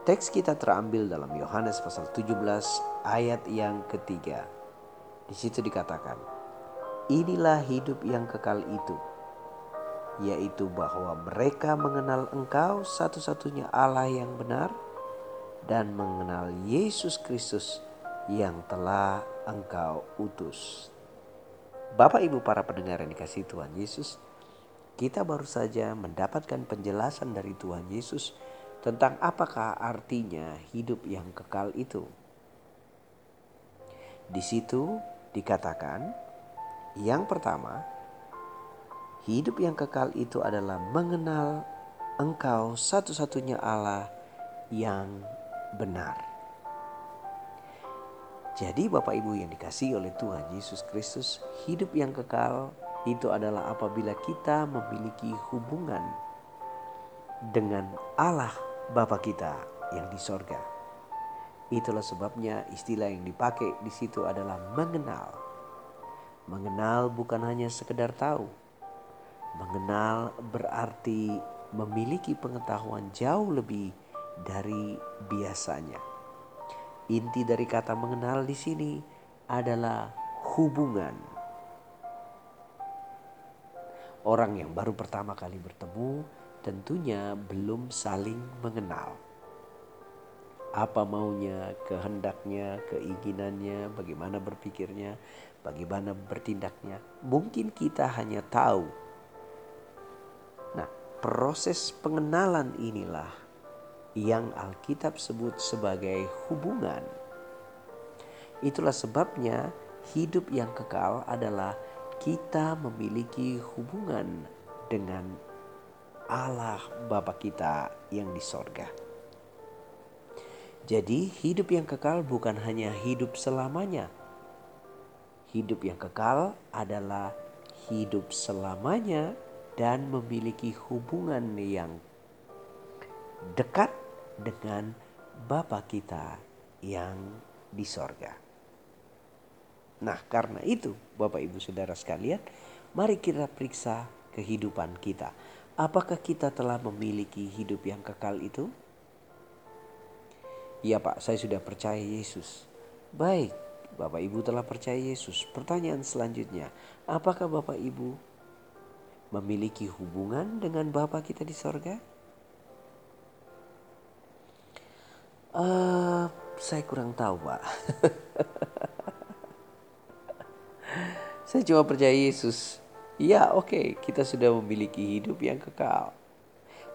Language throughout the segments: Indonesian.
Teks kita terambil dalam Yohanes pasal 17 ayat yang ketiga. Di situ dikatakan, inilah hidup yang kekal itu, yaitu bahwa mereka mengenal engkau satu-satunya Allah yang benar dan mengenal Yesus Kristus yang telah engkau utus. Bapak Ibu para pendengar yang dikasih Tuhan Yesus, kita baru saja mendapatkan penjelasan dari Tuhan Yesus tentang apakah artinya hidup yang kekal itu. Di situ dikatakan, yang pertama, hidup yang kekal itu adalah mengenal Engkau satu-satunya Allah yang benar. Jadi, Bapak Ibu yang dikasih oleh Tuhan Yesus Kristus, hidup yang kekal itu adalah apabila kita memiliki hubungan dengan Allah Bapa kita yang di sorga. Itulah sebabnya istilah yang dipakai di situ adalah mengenal. Mengenal bukan hanya sekedar tahu. Mengenal berarti memiliki pengetahuan jauh lebih dari biasanya. Inti dari kata mengenal di sini adalah hubungan. Orang yang baru pertama kali bertemu tentunya belum saling mengenal. Apa maunya, kehendaknya, keinginannya, bagaimana berpikirnya, bagaimana bertindaknya. Mungkin kita hanya tahu. Nah, proses pengenalan inilah yang Alkitab sebut sebagai hubungan. Itulah sebabnya hidup yang kekal adalah kita memiliki hubungan dengan Allah Bapa kita yang di sorga. Jadi hidup yang kekal bukan hanya hidup selamanya. Hidup yang kekal adalah hidup selamanya dan memiliki hubungan yang dekat dengan Bapa kita yang di sorga. Nah karena itu Bapak Ibu Saudara sekalian mari kita periksa kehidupan kita Apakah kita telah memiliki hidup yang kekal itu? Ya Pak, saya sudah percaya Yesus. Baik, Bapak Ibu telah percaya Yesus. Pertanyaan selanjutnya, apakah Bapak Ibu memiliki hubungan dengan Bapa kita di sorga? Uh, saya kurang tahu Pak. saya cuma percaya Yesus. Ya oke okay, kita sudah memiliki hidup yang kekal.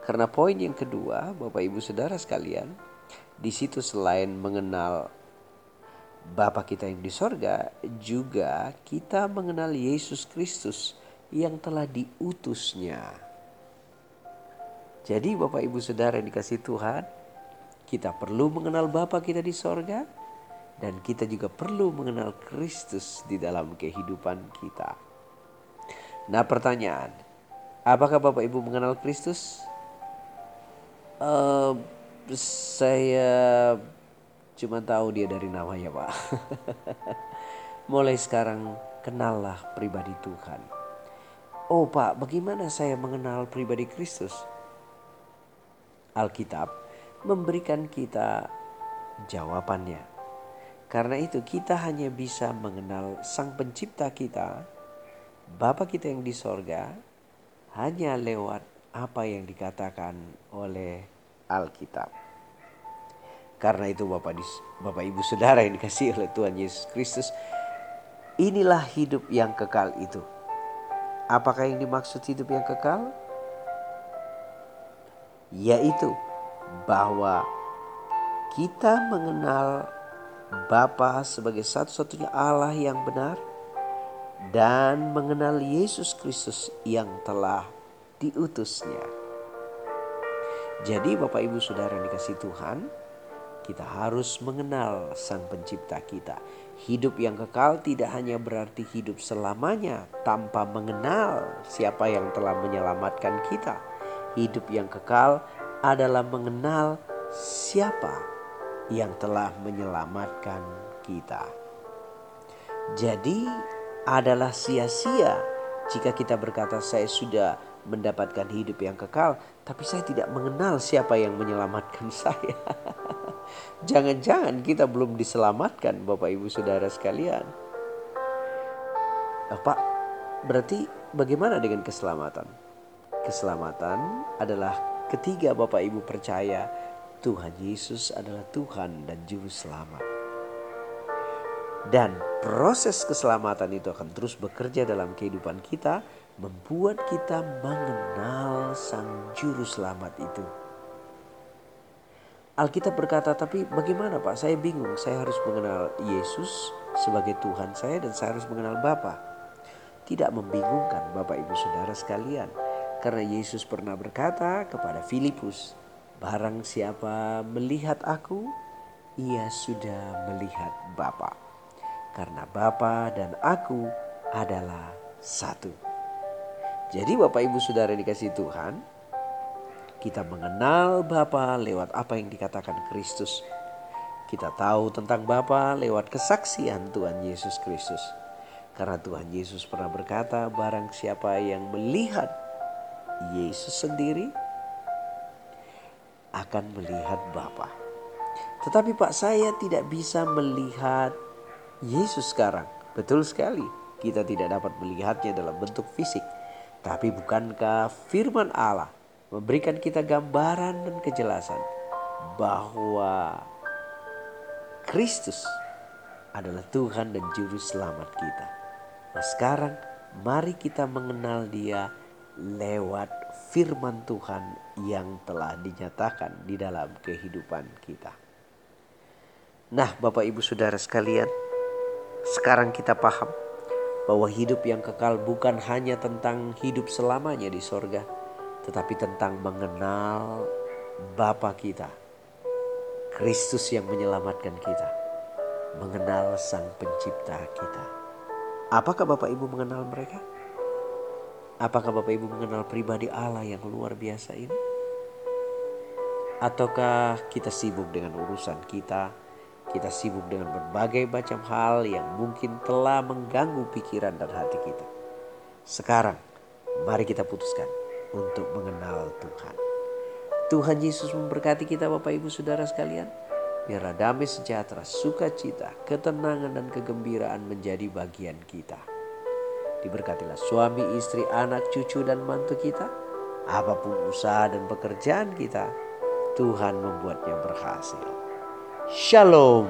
Karena poin yang kedua Bapak Ibu Saudara sekalian. Di situ selain mengenal Bapa kita yang di sorga. Juga kita mengenal Yesus Kristus yang telah diutusnya. Jadi Bapak Ibu Saudara yang dikasih Tuhan. Kita perlu mengenal Bapa kita di sorga. Dan kita juga perlu mengenal Kristus di dalam kehidupan kita. Nah pertanyaan, apakah Bapak Ibu mengenal Kristus? Uh, saya cuma tahu dia dari namanya Pak. Mulai sekarang kenallah pribadi Tuhan. Oh Pak, bagaimana saya mengenal pribadi Kristus? Alkitab memberikan kita jawabannya. Karena itu kita hanya bisa mengenal Sang Pencipta kita Bapa kita yang di sorga hanya lewat apa yang dikatakan oleh Alkitab. Karena itu Bapak, Bapak Ibu Saudara yang dikasih oleh Tuhan Yesus Kristus, inilah hidup yang kekal itu. Apakah yang dimaksud hidup yang kekal? Yaitu bahwa kita mengenal Bapa sebagai satu-satunya Allah yang benar, dan mengenal Yesus Kristus yang telah diutusnya. Jadi Bapak Ibu Saudara yang dikasih Tuhan, kita harus mengenal Sang Pencipta kita. Hidup yang kekal tidak hanya berarti hidup selamanya tanpa mengenal siapa yang telah menyelamatkan kita. Hidup yang kekal adalah mengenal siapa yang telah menyelamatkan kita. Jadi, adalah sia-sia jika kita berkata, "Saya sudah mendapatkan hidup yang kekal, tapi saya tidak mengenal siapa yang menyelamatkan saya." Jangan-jangan kita belum diselamatkan, Bapak Ibu Saudara sekalian. Pak, berarti bagaimana dengan keselamatan? Keselamatan adalah ketiga Bapak Ibu percaya Tuhan Yesus adalah Tuhan dan Juru Selamat. Dan proses keselamatan itu akan terus bekerja dalam kehidupan kita, membuat kita mengenal Sang Juru Selamat itu. Alkitab berkata, tapi bagaimana Pak? Saya bingung, saya harus mengenal Yesus sebagai Tuhan saya dan saya harus mengenal Bapa. Tidak membingungkan Bapak Ibu Saudara sekalian. Karena Yesus pernah berkata kepada Filipus, Barang siapa melihat aku, ia sudah melihat Bapak karena Bapa dan aku adalah satu. Jadi Bapak Ibu Saudara dikasih Tuhan, kita mengenal Bapa lewat apa yang dikatakan Kristus. Kita tahu tentang Bapa lewat kesaksian Tuhan Yesus Kristus. Karena Tuhan Yesus pernah berkata, barang siapa yang melihat Yesus sendiri akan melihat Bapa. Tetapi Pak saya tidak bisa melihat Yesus sekarang. Betul sekali, kita tidak dapat melihatnya dalam bentuk fisik. Tapi bukankah firman Allah memberikan kita gambaran dan kejelasan bahwa Kristus adalah Tuhan dan Juru Selamat kita. Nah sekarang mari kita mengenal dia lewat firman Tuhan yang telah dinyatakan di dalam kehidupan kita. Nah Bapak Ibu Saudara sekalian sekarang kita paham bahwa hidup yang kekal bukan hanya tentang hidup selamanya di sorga, tetapi tentang mengenal Bapa kita, Kristus yang menyelamatkan kita, mengenal Sang Pencipta kita. Apakah Bapak Ibu mengenal mereka? Apakah Bapak Ibu mengenal pribadi Allah yang luar biasa ini? Ataukah kita sibuk dengan urusan kita, kita sibuk dengan berbagai macam hal yang mungkin telah mengganggu pikiran dan hati kita. Sekarang, mari kita putuskan untuk mengenal Tuhan. Tuhan Yesus memberkati kita Bapak Ibu Saudara sekalian. Biarlah damai sejahtera, sukacita, ketenangan dan kegembiraan menjadi bagian kita. Diberkatilah suami, istri, anak, cucu dan mantu kita. Apa pun usaha dan pekerjaan kita, Tuhan membuatnya berhasil. Shalom.